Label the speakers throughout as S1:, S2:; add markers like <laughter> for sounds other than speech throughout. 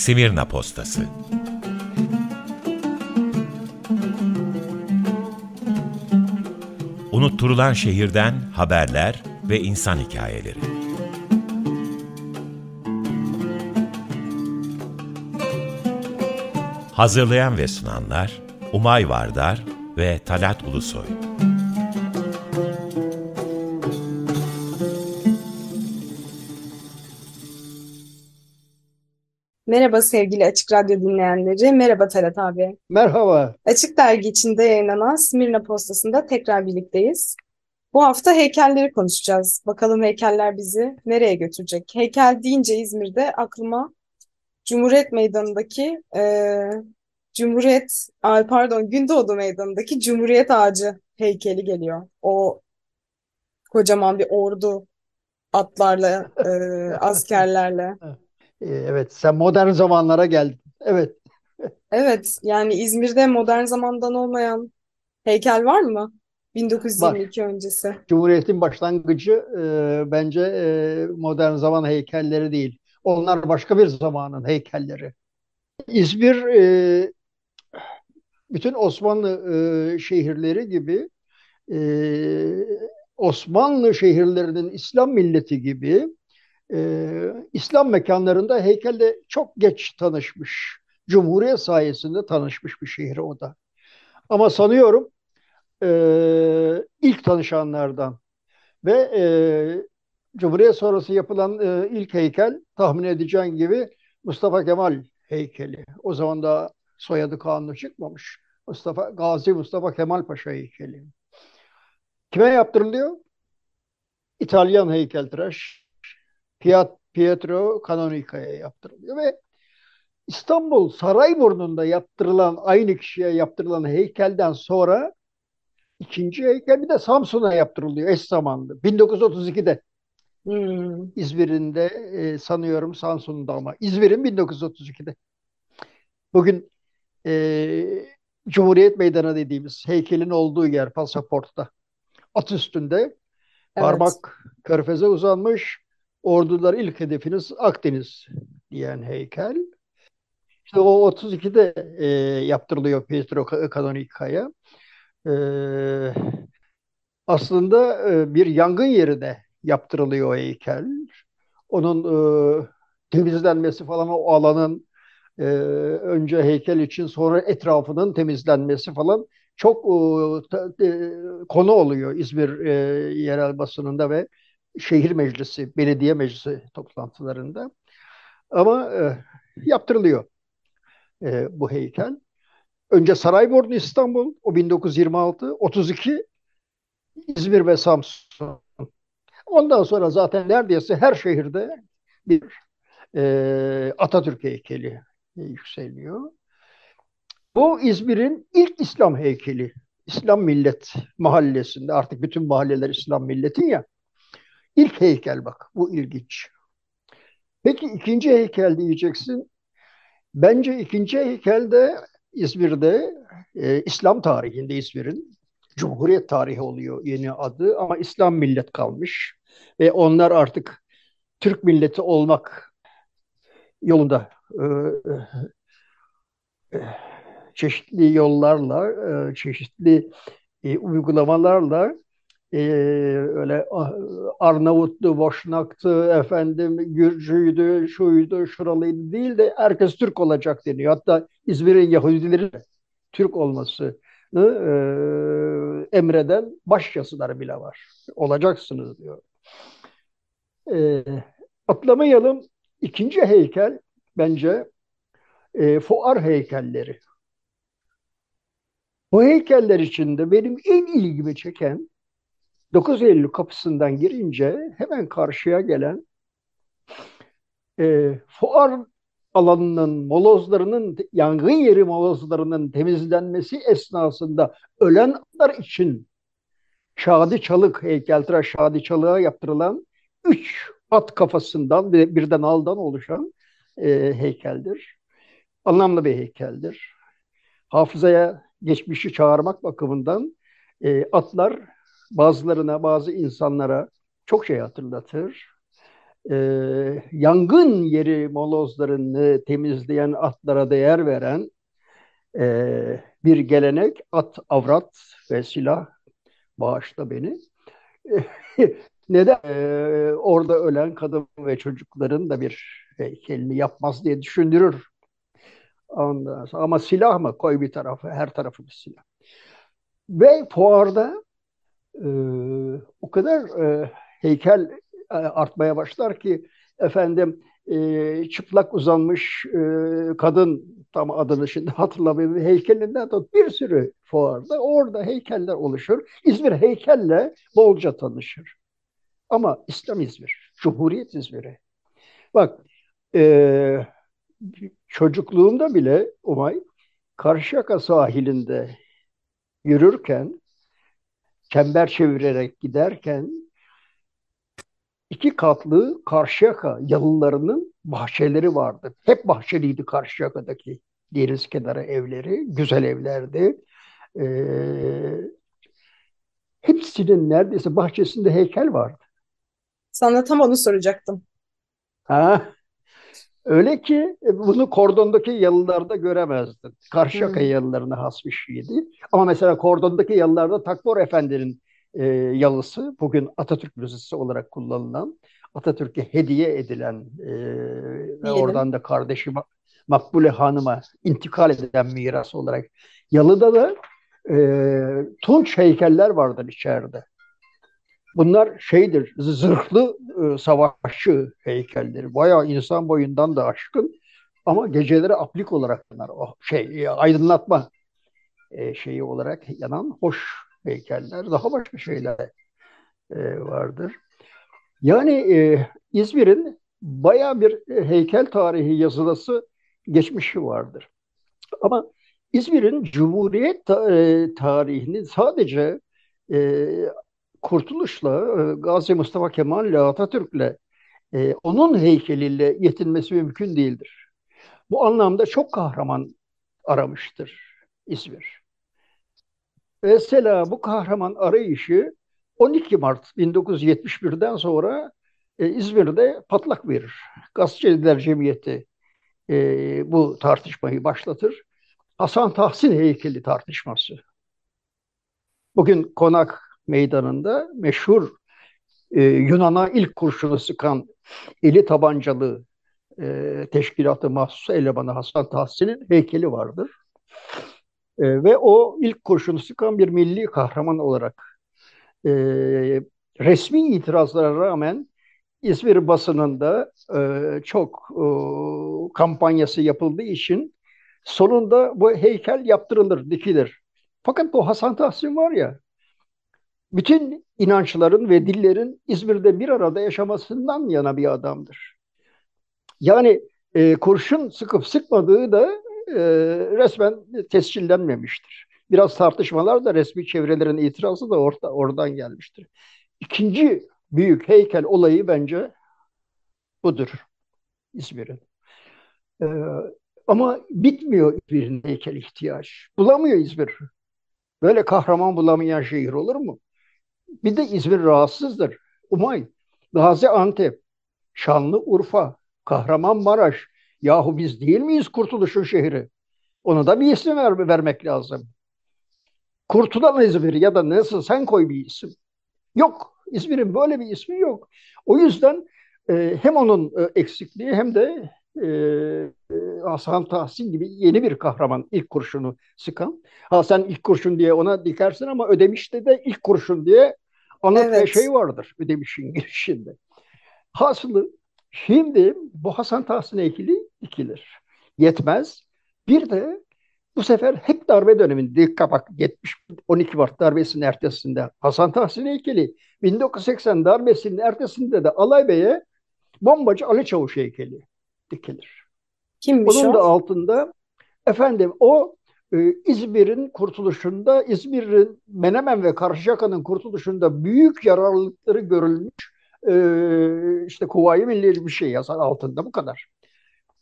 S1: Simirna Postası Unutturulan şehirden haberler ve insan hikayeleri. Hazırlayan ve sunanlar Umay Vardar ve Talat Ulusoy.
S2: Merhaba sevgili Açık Radyo dinleyenleri. Merhaba Talat abi.
S3: Merhaba.
S2: Açık Dergi içinde yayınlanan Smirna Postası'nda tekrar birlikteyiz. Bu hafta heykelleri konuşacağız. Bakalım heykeller bizi nereye götürecek? Heykel deyince İzmir'de aklıma Cumhuriyet Meydanı'ndaki e, Cumhuriyet, pardon Gündoğdu Meydanı'ndaki Cumhuriyet Ağacı heykeli geliyor. O kocaman bir ordu atlarla, e, <laughs> askerlerle.
S3: Ee, Evet, sen modern zamanlara geldin. Evet,
S2: Evet, yani İzmir'de modern zamandan olmayan heykel var mı?
S3: var.
S2: 1922 öncesi.
S3: Cumhuriyet'in başlangıcı e, bence e, modern zaman heykelleri değil. Onlar başka bir zamanın heykelleri. İzmir e, bütün Osmanlı e, şehirleri gibi e, Osmanlı şehirlerinin İslam milleti gibi e, İslam mekanlarında heykelle çok geç tanışmış. Cumhuriyet sayesinde tanışmış bir şehir o da. Ama sanıyorum e, ilk tanışanlardan ve e, Cumhuriyet sonrası yapılan e, ilk heykel tahmin edeceğin gibi Mustafa Kemal heykeli. O zaman da soyadı kanunu çıkmamış. Mustafa Gazi Mustafa Kemal Paşa heykeli. Kime yaptırılıyor? İtalyan heykeltıraş Piat- Pietro Canonica'ya yaptırılıyor ve İstanbul Sarayburnu'nda yaptırılan aynı kişiye yaptırılan heykelden sonra ikinci heykel bir de Samsun'a yaptırılıyor eş zamanlı. 1932'de
S2: Hmm,
S3: İzmir'in de e, sanıyorum Samsun'da ama İzmir'in 1932'de. Bugün e, Cumhuriyet Meydanı dediğimiz heykelin olduğu yer pasaportta. At üstünde
S2: evet.
S3: parmak körfeze uzanmış. Ordular ilk hedefiniz Akdeniz diyen heykel. İşte o 32'de e, yaptırılıyor Pietro Canonica'ya. E, aslında e, bir yangın yerine yaptırılıyor o heykel. Onun e, temizlenmesi falan o alanın e, önce heykel için sonra etrafının temizlenmesi falan çok e, e, konu oluyor İzmir e, yerel basınında ve şehir meclisi, belediye meclisi toplantılarında. Ama e, yaptırılıyor e, bu heykel. Önce Sarayburnu İstanbul, o 1926, 32 İzmir ve Samsun. Ondan sonra zaten neredeyse her şehirde bir e, Atatürk heykeli yükseliyor. Bu İzmir'in ilk İslam heykeli. İslam Millet Mahallesi'nde artık bütün mahalleler İslam Milleti ya. İlk heykel bak bu ilginç. Peki ikinci heykel diyeceksin. Bence ikinci heykel de İzmir'de e, İslam tarihinde İzmir'in Cumhuriyet tarihi oluyor yeni adı ama İslam millet kalmış ve onlar artık Türk milleti olmak yolunda e, e, çeşitli yollarla, e, çeşitli e, uygulamalarla e, öyle ah, Arnavutlu, Boşnak'tı, efendim Gürcüydü, şuydu, şuralıydı değil de herkes Türk olacak deniyor. Hatta İzmir'in Yahudileri Türk olmasını e, emreden başyazıları bile var. Olacaksınız diyor. E, atlamayalım. İkinci heykel bence e, fuar heykelleri. Bu heykeller içinde benim en ilgimi çeken 9 Eylül kapısından girince hemen karşıya gelen e, fuar alanının molozlarının yangın yeri molozlarının temizlenmesi esnasında ölen atlar için Şadi Çalık heykeltıraş Şadi Çalık'a yaptırılan üç at kafasından ve birden aldan oluşan e, heykeldir. Anlamlı bir heykeldir. Hafızaya geçmişi çağırmak bakımından e, atlar bazılarına, bazı insanlara çok şey hatırlatır. e, yangın yeri molozlarını temizleyen atlara değer veren e, bir gelenek at, avrat ve silah bağışla beni. <laughs> Neden e, orada ölen kadın ve çocukların da bir heykelini yapmaz diye düşündürür. Ama silah mı? Koy bir tarafı, her tarafı bir silah. Ve fuarda e, o kadar e, heykel e, artmaya başlar ki efendim e, çıplak uzanmış e, kadın tam adını şimdi hatırlamıyorum heykelinden tut bir sürü fuarda orada heykeller oluşur. İzmir heykelle bolca tanışır. Ama İslam İzmir, Cumhuriyet İzmir'i. Bak e, çocukluğumda bile Umay Karşıyaka sahilinde yürürken çember çevirerek giderken iki katlı Karşıyaka yalılarının bahçeleri vardı. Hep bahçeliydi Karşıyaka'daki deniz kenarı evleri, güzel evlerdi. Ee, hepsinin neredeyse bahçesinde heykel vardı.
S2: Sana tam onu soracaktım.
S3: Ha, öyle ki e, bunu kordondaki yalılarda göremezdin. Karşıyaka
S2: Hmm.
S3: yalılarına has bir şeydi. Ama mesela kordondaki yalılarda Takbor Efendi'nin e, yalısı bugün Atatürk Müzesi olarak kullanılan, Atatürk'e hediye edilen e, ve oradan da kardeşi Ma- Makbule Hanım'a intikal eden miras olarak yalıda da e, tunç heykeller vardır içeride. Bunlar şeydir, zırhlı e, savaşçı heykelleri. Bayağı insan boyundan da aşkın ama geceleri aplik olarak bunlar. O şey, e, aydınlatma e, şeyi olarak yanan hoş heykeller. Daha başka şeyler e, vardır. Yani e, İzmir'in bayağı bir e, heykel tarihi yazılısı geçmişi vardır. Ama İzmir'in Cumhuriyet e, tarihini sadece e, Kurtuluş'la, e, Gazi Mustafa Kemal'le, Atatürk'le, e, onun heykeliyle yetinmesi mümkün değildir. Bu anlamda çok kahraman aramıştır İzmir. Mesela bu kahraman arayışı 12 Mart 1971'den sonra e, İzmir'de patlak verir. Gazeteciler Cemiyeti bu tartışmayı başlatır. Hasan Tahsin heykeli tartışması. Bugün Konak Meydanı'nda meşhur e, Yunan'a ilk kurşunu sıkan eli tabancalı e, teşkilatı mahsus elemanı Hasan Tahsin'in heykeli vardır. E, ve o ilk kurşunu sıkan bir milli kahraman olarak e, resmi itirazlara rağmen İzmir basınında e, çok e, kampanyası yapıldığı için sonunda bu heykel yaptırılır, dikilir. Fakat bu Hasan Tahsin var ya, bütün inançların ve dillerin İzmir'de bir arada yaşamasından yana bir adamdır. Yani e, kurşun sıkıp sıkmadığı da e, resmen tescillenmemiştir. Biraz tartışmalar da resmi çevrelerin itirazı da orta, oradan gelmiştir. İkinci büyük heykel olayı bence budur İzmir'in. E, ama bitmiyor İzmir'in heykel ihtiyaç. Bulamıyor İzmir. Böyle kahraman bulamayan şehir olur mu? Bir de İzmir rahatsızdır. Umay, Gaziantep, Şanlıurfa, Kahramanmaraş. Yahu biz değil miyiz kurtuluşun şehri? Ona da bir isim ver, vermek lazım. Kurtulan İzmir ya da nasıl sen koy bir isim. Yok. İzmir'in böyle bir ismi yok. O yüzden e, hem onun e, eksikliği hem de e, e, Hasan Tahsin gibi yeni bir kahraman ilk kurşunu sıkan. Ha sen ilk kurşun diye ona dikersin ama Ödemiş'te de ilk kurşun diye ve
S2: Evet.
S3: şey vardır Ödemiş'in <laughs> girişinde. Hasılı şimdi bu Hasan Tahsin heykeli dikilir. Yetmez. Bir de bu sefer hep darbe döneminde bak 70 12 Mart darbesinin ertesinde Hasan Tahsin heykeli 1980 darbesinin ertesinde de Alaybey'e bombacı Ali Çavuş heykeli dikilir.
S2: Kimmiş
S3: Onun da
S2: o?
S3: altında efendim o e, İzmir'in kurtuluşunda İzmir'in Menemen ve Karşıyaka'nın kurtuluşunda büyük yararlılıkları görülmüş e, işte Kuvayi Milliye bir şey yazar altında bu kadar.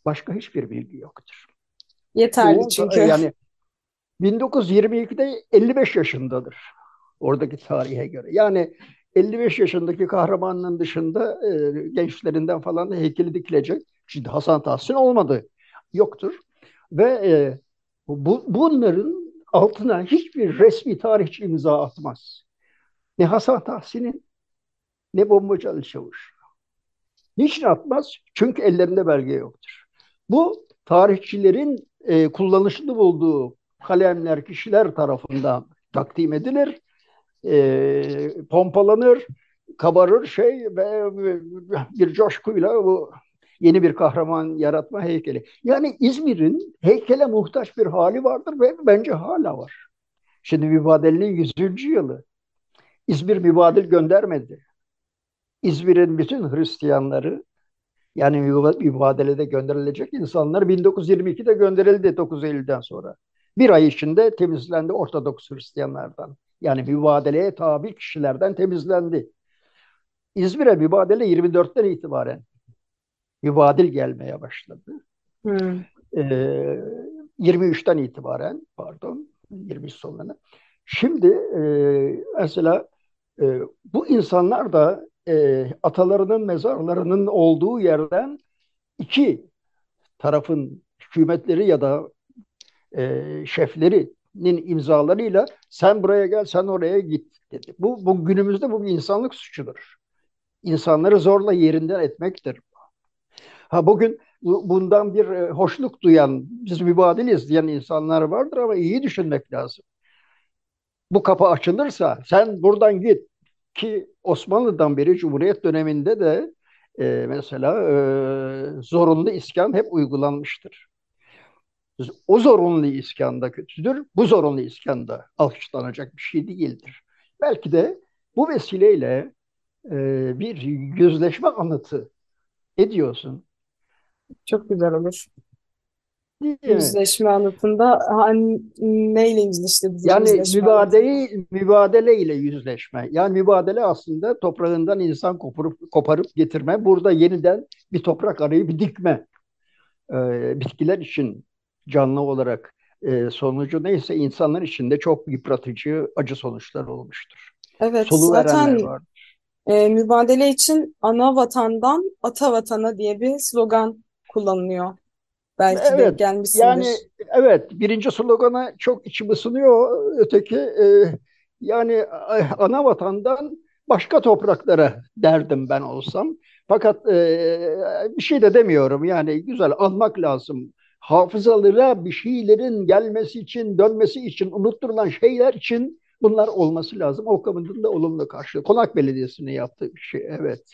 S3: Başka hiçbir bilgi yoktur.
S2: Yeterli
S3: Bu
S2: çünkü.
S3: yani 1922'de 55 yaşındadır oradaki tarihe göre. Yani 55 yaşındaki kahramanın dışında e, gençlerinden falan heykeli dikilecek. Şimdi Hasan Tahsin olmadı. Yoktur. Ve e, bu, bunların altına hiçbir resmi tarihçi imza atmaz. Ne Hasan Tahsin'in ne Bombacı Ali Çavuş. Niçin atmaz? Çünkü ellerinde belge yoktur. Bu tarihçilerin e, kullanışlı bulduğu kalemler kişiler tarafından takdim edilir, e, pompalanır, kabarır şey ve bir coşkuyla bu yeni bir kahraman yaratma heykeli. Yani İzmir'in heykele muhtaç bir hali vardır ve bence hala var. Şimdi mübadelenin 100. yılı. İzmir mübadil göndermedi. İzmir'in bütün Hristiyanları yani mübadelede gönderilecek insanlar 1922'de gönderildi 9 Eylül'den sonra. Bir ay içinde temizlendi Ortodoks Hristiyanlardan. Yani mübadeleye tabi kişilerden temizlendi. İzmir'e mübadele 24'ten itibaren mübadil gelmeye başladı. Hmm. Ee, 23'ten itibaren pardon 23 sonlarına. Şimdi e, mesela e, bu insanlar da e, atalarının mezarlarının olduğu yerden iki tarafın hükümetleri ya da e, şeflerinin imzalarıyla sen buraya gel sen oraya git dedi. Bu, bu günümüzde bu bir insanlık suçudur. İnsanları zorla yerinden etmektir. Ha bugün bundan bir e, hoşluk duyan, biz mübadiliz diyen insanlar vardır ama iyi düşünmek lazım. Bu kapı açılırsa sen buradan git ki Osmanlı'dan beri Cumhuriyet döneminde de e, mesela e, zorunlu iskan hep uygulanmıştır. O zorunlu iskan da kötüdür, bu zorunlu iskan da alkışlanacak bir şey değildir. Belki de bu vesileyle e, bir yüzleşme anıtı ediyorsun.
S2: Çok güzel olur. Değil mi? Yüzleşme anıtında hani neyle yüzleşti bizim
S3: Yani
S2: yüzleşme
S3: mübadele, mübadele ile yüzleşme. Yani mübadele aslında toprağından insan koparıp, koparıp getirme. Burada yeniden bir toprak arayıp dikme. Ee, bitkiler için canlı olarak e, sonucu neyse insanlar için de çok yıpratıcı acı sonuçlar olmuştur.
S2: Evet, Solu zaten var. e, mübadele için ana vatandan ata vatana diye bir slogan kullanılıyor. Belki evet, denk gelmişsindir.
S3: Yani evet birinci slogana çok içim ısınıyor. Öteki e, yani ana vatandan başka topraklara derdim ben olsam. Fakat e, bir şey de demiyorum yani güzel anmak lazım. Hafızalara bir şeylerin gelmesi için, dönmesi için, unutturulan şeyler için bunlar olması lazım. O da olumlu karşı. Konak Belediyesi'nin yaptığı bir şey evet.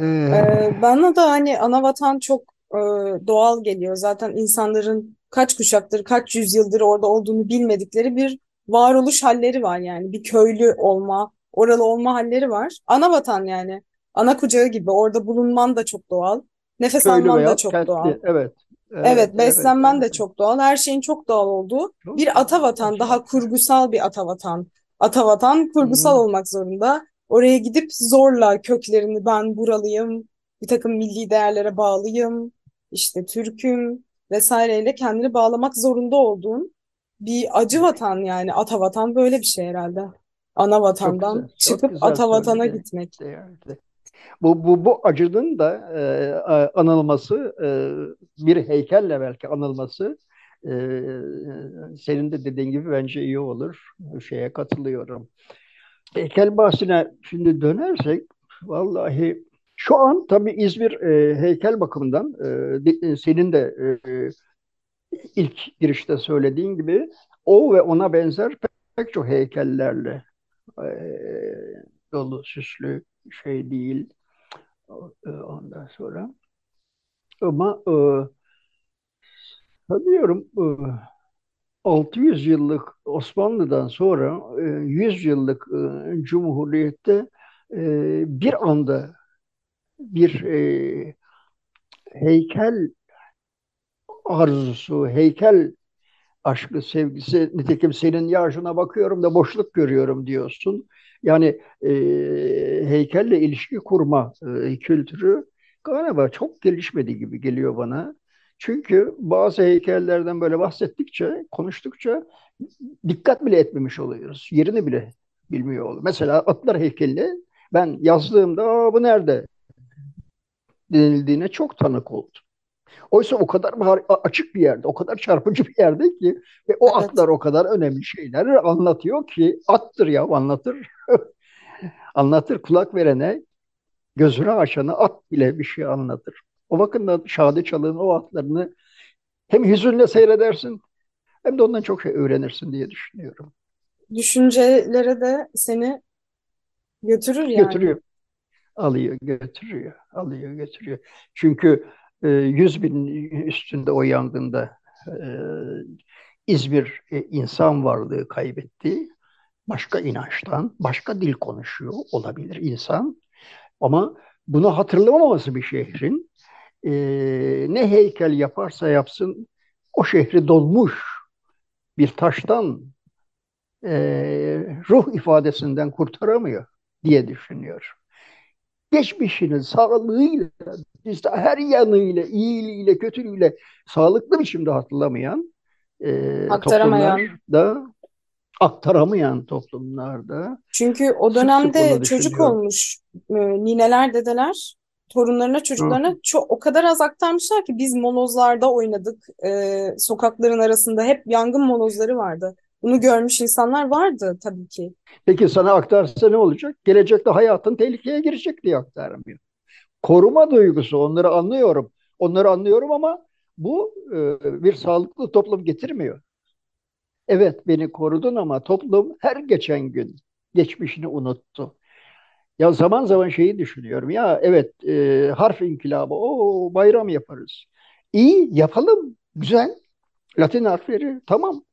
S2: Ee, ee, bana da hani ana vatan çok e, doğal geliyor. Zaten insanların kaç kuşaktır, kaç yüzyıldır orada olduğunu bilmedikleri bir varoluş halleri var yani. Bir köylü olma, oralı olma halleri var. Ana vatan yani. Ana kucağı gibi. Orada bulunman da çok doğal. Nefes Köylü alman da çok kentli. doğal.
S3: Evet.
S2: Evet, Evet, beslenmen de çok doğal. Her şeyin çok doğal olduğu Çok bir ata vatan, daha kurgusal bir ata vatan. Ata vatan kurgusal Hı. olmak zorunda. Oraya gidip zorla köklerini ben buralıyım, bir takım milli değerlere bağlıyım, işte Türk'üm vesaireyle kendini bağlamak zorunda olduğun bir acı vatan yani ata vatan böyle bir şey herhalde. Ana Çok vatandan güzel, çok çıkıp güzel ata vatana söyledi. gitmek.
S3: Bu, bu, bu acının da e, anılması, e, bir heykelle belki anılması e, senin de dediğin gibi bence iyi olur. Şeye katılıyorum. Heykel bahsine şimdi dönersek vallahi şu an tabii İzmir e, heykel bakımından e, senin de e, ilk girişte söylediğin gibi o ve ona benzer pek çok heykellerle e, dolu süslü şey değil. E, ondan sonra ama e, sanıyorum e, 600 yıllık Osmanlı'dan sonra 100 yıllık Cumhuriyet'te bir anda bir heykel arzusu, heykel aşkı, sevgisi, nitekim senin yaşına bakıyorum da boşluk görüyorum diyorsun. Yani e, heykelle ilişki kurma e, kültürü galiba çok gelişmedi gibi geliyor bana. Çünkü bazı heykellerden böyle bahsettikçe, konuştukça dikkat bile etmemiş oluyoruz. Yerini bile bilmiyor olur. Mesela atlar heykelini ben yazdığımda Aa, bu nerede denildiğine çok tanık oldum. Oysa o kadar açık bir yerde, o kadar çarpıcı bir yerde ki ve o
S2: Evet.
S3: atlar o kadar önemli şeyler anlatıyor ki attır ya anlatır. <laughs> anlatır kulak verene, gözünü açana at bile bir şey anlatır. O bakımdan Şadi Çalık'ın o atlarını hem hüzünle seyredersin hem de ondan çok şey öğrenirsin diye düşünüyorum.
S2: Düşüncelere de seni götürür yani.
S3: Götürüyor. Alıyor, götürüyor. Alıyor, götürüyor. Çünkü e, 100 bin üstünde o yangında e, İzmir e, insan varlığı kaybetti. Başka inançtan, başka dil konuşuyor olabilir insan. Ama bunu hatırlamaması bir şehrin e, ne heykel yaparsa yapsın o şehri dolmuş bir taştan e, ruh ifadesinden kurtaramıyor diye düşünüyor. Geçmişinin sağlığıyla, işte her yanıyla, iyiliğiyle, kötülüğüyle sağlıklı biçimde hatırlamayan e,
S2: Aktaramayan.
S3: toplumlarda, aktaramayan toplumlarda
S2: Çünkü o dönemde çocuk
S3: düşünüyorum.
S2: olmuş e, nineler, dedeler torunlarına, çocuklarına çok o kadar az aktarmışlar ki biz molozlarda oynadık. E, sokakların arasında hep yangın molozları vardı. Bunu görmüş insanlar vardı tabii ki.
S3: Peki sana aktarsa ne olacak? Gelecekte hayatın tehlikeye girecek diye aktarmıyor. Koruma duygusu onları anlıyorum. Onları anlıyorum ama bu e, bir sağlıklı toplum getirmiyor. Evet beni korudun ama toplum her geçen gün geçmişini unuttu. Ya zaman zaman şeyi düşünüyorum. Ya evet e, harf inkılabı o bayram yaparız. İyi yapalım. Güzel. Latin harfleri tamam.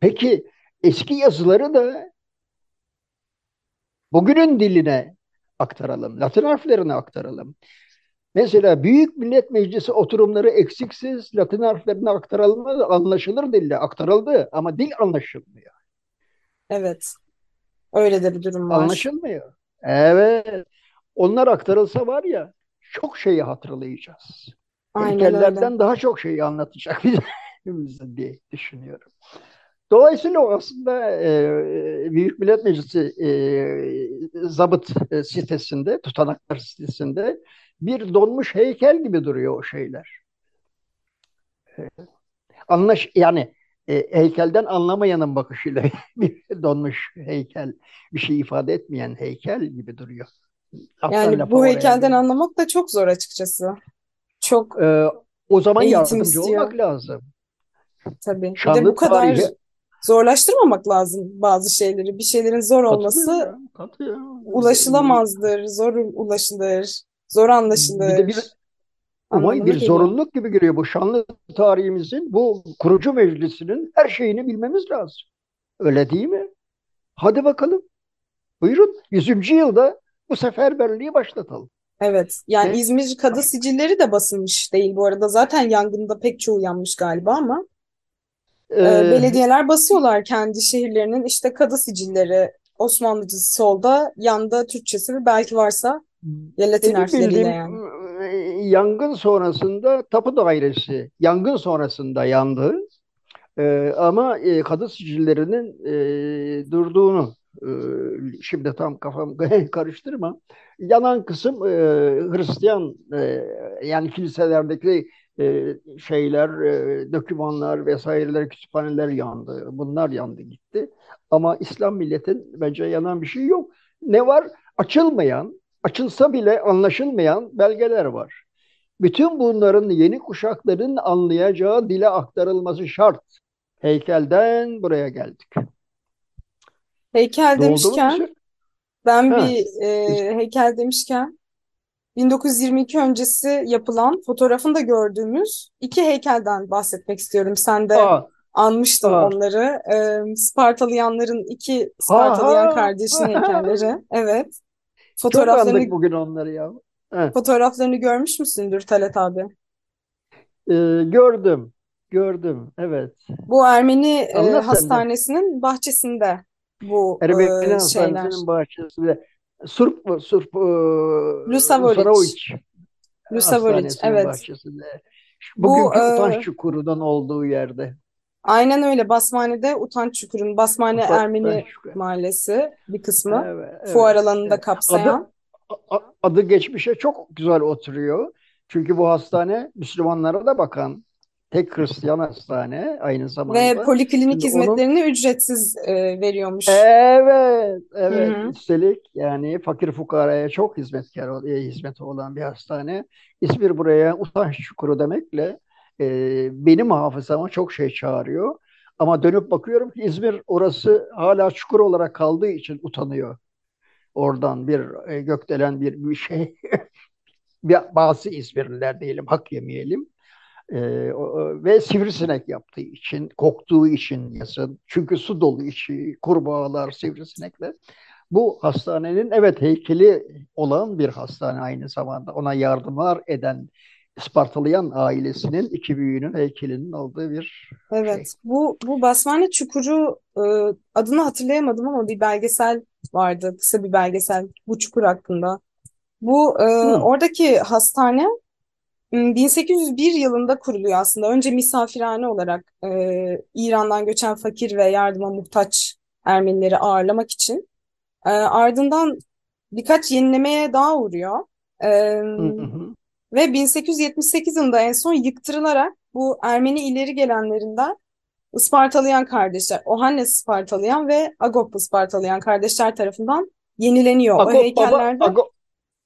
S3: Peki eski yazıları da bugünün diline aktaralım. Latin harflerine aktaralım. Mesela Büyük Millet Meclisi oturumları eksiksiz Latin harflerine aktarılmadı, anlaşılır dille aktarıldı ama dil anlaşılmıyor.
S2: Evet. Öyle de bir durum var.
S3: Anlaşılmıyor. Evet. Onlar aktarılsa var ya çok şeyi hatırlayacağız.
S2: Aynen öyle.
S3: Heykellerden daha çok şeyi anlatacak <laughs> bize, diye düşünüyorum. Dolayısıyla aslında e, Büyük Millet Meclisi e, zabıt e, sitesinde, tutanaklar sitesinde bir donmuş heykel gibi duruyor o şeyler. E, anlaş yani e, heykelden anlamayanın bakışıyla <laughs> bir donmuş heykel, bir şey ifade etmeyen heykel gibi duruyor. Atlar
S2: Yani bu heykelden
S3: geliyor.
S2: anlamak da çok zor açıkçası. Çok
S3: E, o zaman yardımcı
S2: istiyor.
S3: olmak lazım.
S2: tabii. Bir de bu
S3: Şanlı
S2: kadar
S3: tarihi
S2: zorlaştırmamak lazım bazı şeyleri. Bir şeylerin zor olması
S3: katılıyorum, katılıyorum.
S2: ulaşılamazdır, zor ulaşılır, zor
S3: Bir de
S2: anlaşılır
S3: bir Ama bir zorunluluk gibi geliyor. Bu şanlı tarihimizin, bu kurucu meclisinin her şeyini bilmemiz lazım. Öyle değil mi? Hadi bakalım. Buyurun. 100. yılda bu seferberliği başlatalım.
S2: Evet. Yani
S3: Ve
S2: İzmir Kadı Sicilleri de basılmış değil bu arada. Zaten yangında pek çoğu yanmış galiba ama e,
S3: e,
S2: belediyeler basıyorlar kendi şehirlerinin işte kadı sicilleri. Osmanlıcası solda, yanda Türkçesi belki varsa ya Latin harfleriyle yani.
S3: Yangın sonrasında tapu dairesi yangın sonrasında yandı. E, ama e, kadı sicillerinin e, durduğunu e, şimdi tam kafam <laughs> karıştırma. Yanan kısım e, Hristiyan e, yani kiliselerdeki e, şeyler, e, dokümanlar vesaireler, kütüphaneler yandı. Bunlar yandı gitti. Ama İslam milletin bence yanan bir şey yok. Ne var? Açılmayan, açılsa bile anlaşılmayan belgeler var. Bütün bunların yeni kuşakların anlayacağı dile aktarılması şart. Heykelden buraya geldik.
S2: Heykel
S3: bir
S2: demişken ben
S3: Ha,
S2: bir e, heykel demişken 1922 öncesi yapılan fotoğrafında gördüğümüz iki heykelden bahsetmek istiyorum. Sen de
S3: aa,
S2: anmıştın
S3: aa,
S2: onları. Ee, Spartalıyanların iki Spartalıyan
S3: ha.
S2: kardeşin heykelleri. Evet.
S3: Çok
S2: Fotoğraflarını
S3: andık bugün onları ya. Ha,
S2: fotoğraflarını görmüş müsündür Talat abi?
S3: e, gördüm, gördüm. Evet.
S2: Bu Ermeni e,
S3: Anlat sen de.
S2: hastanesinin bahçesinde bu
S3: Ermeni
S2: e, şeyler.
S3: Hastanesi'nin bahçesinde Surp, Surp, e,
S2: Lusavolic.
S3: Hastanesi'nin
S2: Evet.
S3: bahçesinde.
S2: Bu
S3: Bugünkü
S2: e,
S3: utanç çukurunun olduğu yerde.
S2: Aynen öyle. Basmane'de Utanç Çukuru'nun Basmane
S3: Utan,
S2: Ermeni Mahallesi bir kısmı
S3: evet,
S2: fuar
S3: evet,
S2: alanını da
S3: evet.
S2: kapsayan.
S3: Adı, adı geçmişe çok güzel oturuyor. Çünkü bu hastane Müslümanlara da bakan tek Hristiyan hastane aynı
S2: Ve
S3: zamanda.
S2: poliklinik
S3: Şimdi onun
S2: hizmetlerini ücretsiz e, veriyormuş.
S3: evet, evet.
S2: hı.
S3: Üstelik yani fakir fukaraya çok hizmetkar, e, hizmeti olan bir hastane. İzmir buraya utanç çukuru demekle e, benim hafızama çok şey çağırıyor. Ama dönüp bakıyorum ki İzmir orası hala çukur olarak kaldığı için utanıyor. Oradan bir e, gökdelen bir, bir şey <laughs> bazı İzmirliler diyelim hak yemeyelim. O- ve sivrisinek yaptığı için, koktuğu için yazın. Çünkü su dolu içi, kurbağalar, sivrisinekler. Bu hastanenin evet heykeli olan bir hastane aynı zamanda. Ona yardımlar eden Ispartalıyan ailesinin iki büyüğünün heykelinin olduğu bir şey.
S2: Evet. Bu bu Basmane Çukuru e, adını hatırlayamadım ama bir belgesel vardı. Kısa bir belgesel bu çukur hakkında. Bu e, oradaki hastane m, 1801 yılında kuruluyor aslında. Önce misafirhane olarak e, İran'dan göçen fakir ve yardıma muhtaç Ermenileri ağırlamak için. E, ardından birkaç yenilemeye daha uğruyor. E,
S3: Hı hı.
S2: Ve 1878 yılında en son yıktırılarak bu Ermeni ileri gelenlerinden Ispartalayan kardeşler, Ohannes Ispartalayan ve Agop Ispartalayan kardeşler tarafından yenileniyor. O
S3: Agop baba,
S2: heykeller de
S3: Agop,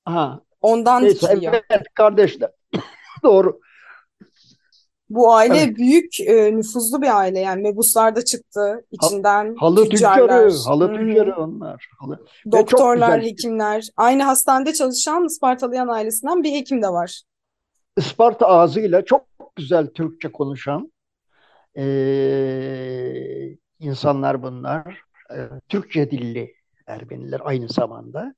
S3: ha,
S2: ondan
S3: neyse
S2: dikiliyor.
S3: evet kardeşler. <coughs> Doğru.
S2: Bu aile
S3: Evet.
S2: büyük e, nüfuzlu bir aile yani mebuslar da çıktı
S3: Ha-
S2: içinden
S3: halı
S2: tüccarlar,
S3: tüccarı, halı
S2: hı,
S3: tüccarı onlar. Halı.
S2: Doktorlar,
S3: güzel.
S2: hekimler. Aynı hastanede çalışan Ispartalayan ailesinden bir hekim de var.
S3: Isparta ağzıyla çok güzel Türkçe konuşan eee, insanlar bunlar. Eee, Türkçe dilli Ermeniler aynı zamanda.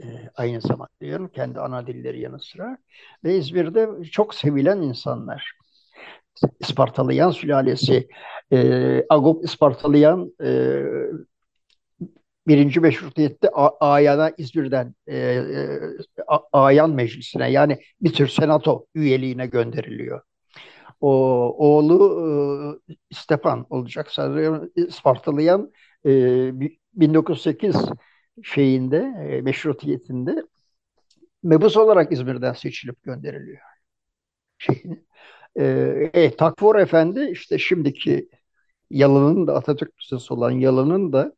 S3: Eee, aynı zamanda diyorum kendi ana dilleri yanı sıra. Ve İzmir'de çok sevilen insanlar. Ispartalıyan sülalesi, eee Agop Ispartalıyan eee, birinci meşrutiyette Ayana İzmir'den e, e, Ayan Meclisi'ne yani bir tür senato üyeliğine gönderiliyor. O oğlu e, Stepan olacak sanırım Spartalıyan e, bi- 1908 şeyinde e, meşrutiyetinde mebus olarak İzmir'den seçilip gönderiliyor. Şeyini. E, e, Takfor Efendi işte şimdiki Yalı'nın da Atatürk Lisesi olan Yalı'nın da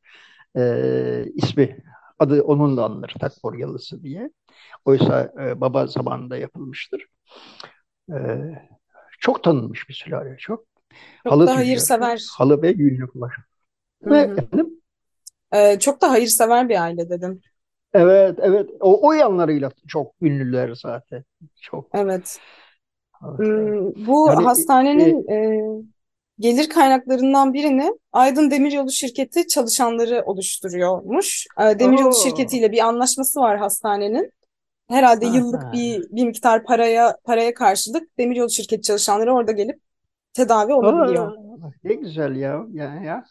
S3: e, ismi adı onunla anılır Takfor Yalısı diye. Oysa e, baba zamanında yapılmıştır. E, çok tanınmış bir sülale çok.
S2: Çok
S3: Halı
S2: da hayırsever.
S3: halı ve günlük ulaş.
S2: Hı
S3: Ve
S2: hı.
S3: efendim
S2: E, çok da hayırsever bir aile dedim.
S3: evet evet o, o yanlarıyla çok ünlüler zaten. Çok.
S2: Evet.
S3: Evet,
S2: Bu
S3: Yani e,
S2: hastanenin e, gelir kaynaklarından birini Aydın Demiryolu şirketi çalışanları oluşturuyormuş. E, Demiryolu şirketiyle bir anlaşması var hastanenin. Herhalde
S3: ha,
S2: yıllık
S3: ha.
S2: bir bir miktar paraya paraya karşılık Demiryolu şirketi çalışanları orada gelip tedavi olabiliyor.
S3: Aa, ne güzel ya. Ya, ya.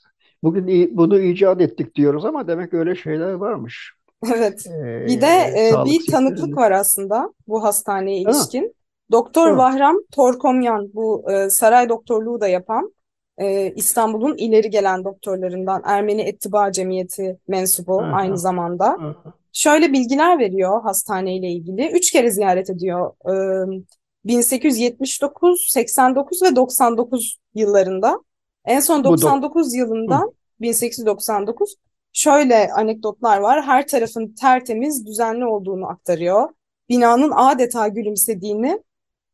S3: Bugün bunu icat ettik diyoruz ama demek öyle şeyler varmış.
S2: Evet.
S3: Ee,
S2: Bir de e, bir tanıklık var aslında bu hastaneye
S3: Ha,
S2: ilişkin. Doktor. Vahram Torkomyan bu e, saray doktorluğu da yapan e, İstanbul'un ileri gelen doktorlarından Ermeni Ettiba Cemiyeti mensubu aynı
S3: Aha,
S2: zamanda.
S3: aha.
S2: Şöyle bilgiler veriyor hastaneyle ilgili. Üç kere ziyaret ediyor. Ee, 1879, 89 ve 99 yıllarında. En son
S3: Bu dok
S2: 99
S3: Hı.
S2: yılından 1899 şöyle anekdotlar var. Her tarafın tertemiz, düzenli olduğunu aktarıyor. Binanın adeta gülümsediğini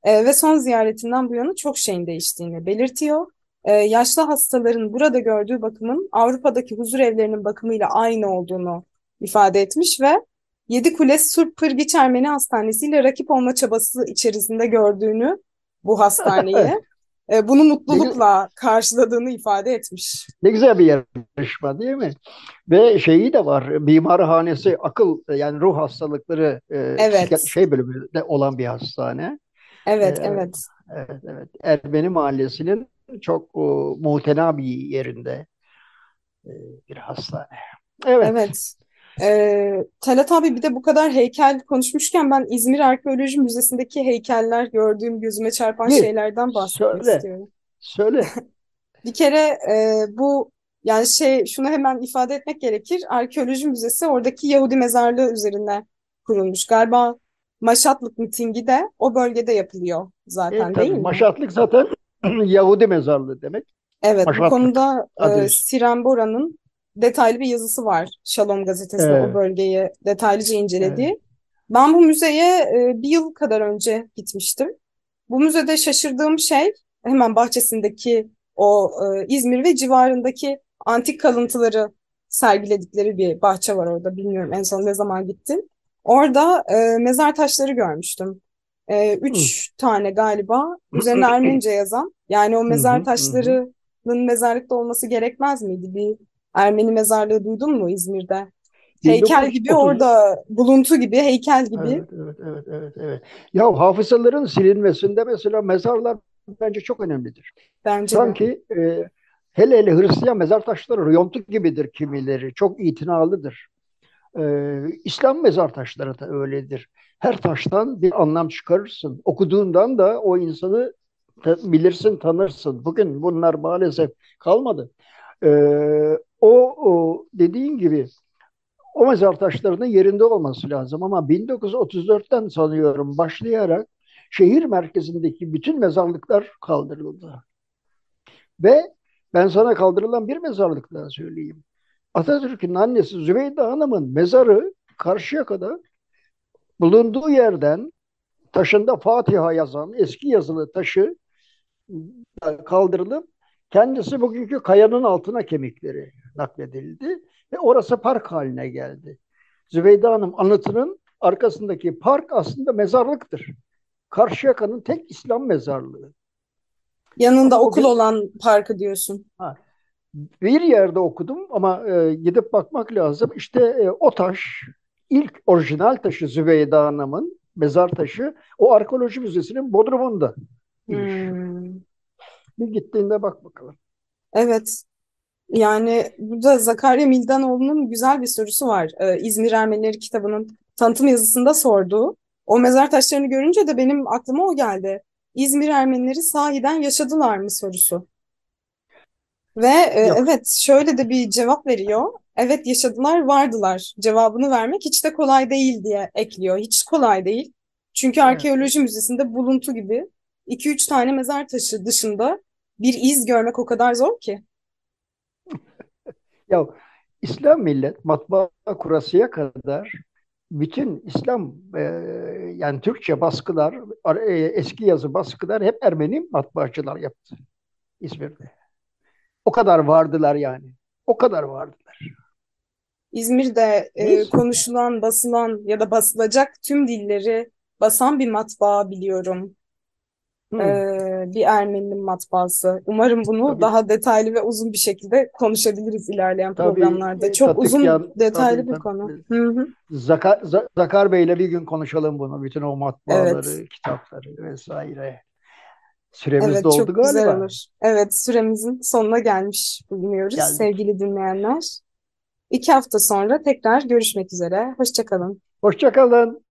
S2: e, ve son ziyaretinden bu yana çok şeyin değiştiğini belirtiyor. E, yaşlı hastaların burada gördüğü bakımın Avrupa'daki huzur evlerinin bakımıyla aynı olduğunu ifade etmiş ve Yedikule Surp Pırgiç Ermeni Hastanesi ile rakip olma çabası içerisinde gördüğünü bu hastaneyi, <laughs> e, bunu mutlulukla karşıladığını ifade etmiş.
S3: ne güzel bir yarışma değil mi? Ve şeyi de var. Mimarhanesi akıl yani ruh hastalıkları e,
S2: Evet,
S3: şey bölümünde olan bir hastane.
S2: Evet,
S3: Ee,
S2: evet,
S3: evet, evet. Ermeni Mahallesi'nin çok o, muhtena bir yerinde e, bir hastane. Evet.
S2: evet. E, Talat abi bir de bu kadar heykel konuşmuşken ben İzmir Arkeoloji Müzesi'ndeki heykeller gördüğüm gözüme çarpan
S3: Bir
S2: şeylerden bahsetmek
S3: söyle,
S2: istiyorum.
S3: söyle. <laughs>
S2: Bir kere e, bu yani şey şunu hemen ifade etmek gerekir. Arkeoloji Müzesi oradaki Yahudi mezarlığı üzerine kurulmuş. Galiba Maşatlık mitingi de o bölgede yapılıyor
S3: E,
S2: zaten
S3: tabii
S2: değil mi?
S3: Maşatlık zaten <clears throat> Yahudi mezarlığı demek.
S2: Evet, bu
S3: Maşatlık
S2: konuda
S3: adı
S2: e,
S3: üstü.
S2: Siren Bora'nın detaylı bir yazısı var. Şalom gazetesinde o
S3: Evet,
S2: bölgeyi detaylıca
S3: evet.
S2: incelediği. Ben bu müzeye e, bir yıl kadar önce gitmiştim. Bu müzede şaşırdığım şey hemen bahçesindeki o e, İzmir ve civarındaki antik kalıntıları sergiledikleri bir bahçe var orada. Bilmiyorum en son ne zaman gittim. Orada e, mezar taşları görmüştüm. E, üç tane galiba üzerine Ermenice yazan. Yani o mezar taşlarının mezarlıkta olması gerekmez miydi? Bir Ermeni mezarlığı duydun mu İzmir'de? Heykel gibi
S3: 1930
S2: orada buluntu gibi heykel gibi
S3: Evet, evet, evet, evet, evet. Ya hafızaların silinmesinde mesela mezarlar bence çok önemlidir.
S2: bence de.
S3: Sanki e, hele hele Hristiyan mezar taşları yontuk gibidir kimileri. Çok itinalıdır. E, İslam mezar taşları da öyledir. Her taştan bir anlam çıkarırsın. Okuduğundan da o insanı bilirsin, tanırsın. Bugün bunlar maalesef kalmadı. E, o, o dediğin gibi o mezar taşlarının yerinde olması lazım ama 1934'ten sanıyorum başlayarak şehir merkezindeki bütün mezarlıklar kaldırıldı. Ve ben sana kaldırılan bir mezarlık daha söyleyeyim. Atatürk'ün annesi Zübeyde Hanım'ın mezarı Karşıyaka'da bulunduğu yerden taşında Fatiha yazan eski yazılı taşı kaldırılıp kendisi bugünkü kayanın altına kemikleri nakledildi ve orası park haline geldi. Zübeyde Hanım anıtının arkasındaki park aslında mezarlıktır. Karşıyaka'nın tek İslam mezarlığı.
S2: Yanında
S3: Ama
S2: okul
S3: bugün
S2: olan parkı diyorsun.
S3: ha, bir yerde okudum ama e, gidip bakmak lazım. İşte e, o taş ilk orijinal taşı Zübeyde Hanım'ın mezar taşı o arkeoloji müzesinin bodrumunda.
S2: Hmm.
S3: Bir gittiğinde bak bakalım.
S2: Evet. Yani burada Zakarya Mildanoğlu'nun güzel bir sorusu var. Ee, İzmir Ermenileri kitabının tanıtım yazısında sorduğu. O mezar taşlarını görünce de benim aklıma o geldi. İzmir Ermenileri sahiden yaşadılar mı sorusu. Ve e,
S3: Yok.
S2: evet şöyle de bir cevap veriyor. Evet yaşadılar, vardılar. Cevabını vermek hiç de kolay değil diye ekliyor. Hiç kolay değil. Çünkü
S3: Evet.
S2: arkeoloji müzesinde buluntu gibi 2-3 tane mezar taşı dışında bir iz görmek o kadar zor ki. <laughs>
S3: Ya İslam millet matbaa kurasıya kadar bütün İslam e, yani Türkçe baskılar, ar- e, eski yazı baskılar hep Ermeni matbaacılar yaptı İzmir'de. O kadar vardılar yani. O kadar vardılar.
S2: İzmir'de e, konuşulan, basılan ya da basılacak tüm dilleri basan bir matbaa biliyorum. Ee, bir Ermeninin matbaası. Umarım bunu
S3: tabii
S2: daha detaylı ve uzun bir şekilde konuşabiliriz ilerleyen
S3: tabii
S2: programlarda.
S3: e,
S2: Çok uzun,
S3: Tatıkyan
S2: detaylı
S3: tabii
S2: bir
S3: tabii
S2: konu.
S3: Zakar, Zakar Bey'le bir gün konuşalım bunu. Bütün o
S2: Evet,
S3: matbaaları, kitapları vesaire. Süremiz
S2: evet
S3: doldu
S2: çok güzel
S3: galiba.
S2: olur. Evet, süremizin sonuna gelmiş bulunuyoruz
S3: Geldik.
S2: sevgili dinleyenler. İki hafta sonra tekrar görüşmek üzere. Hoşça kalın.
S3: Hoşça kalın.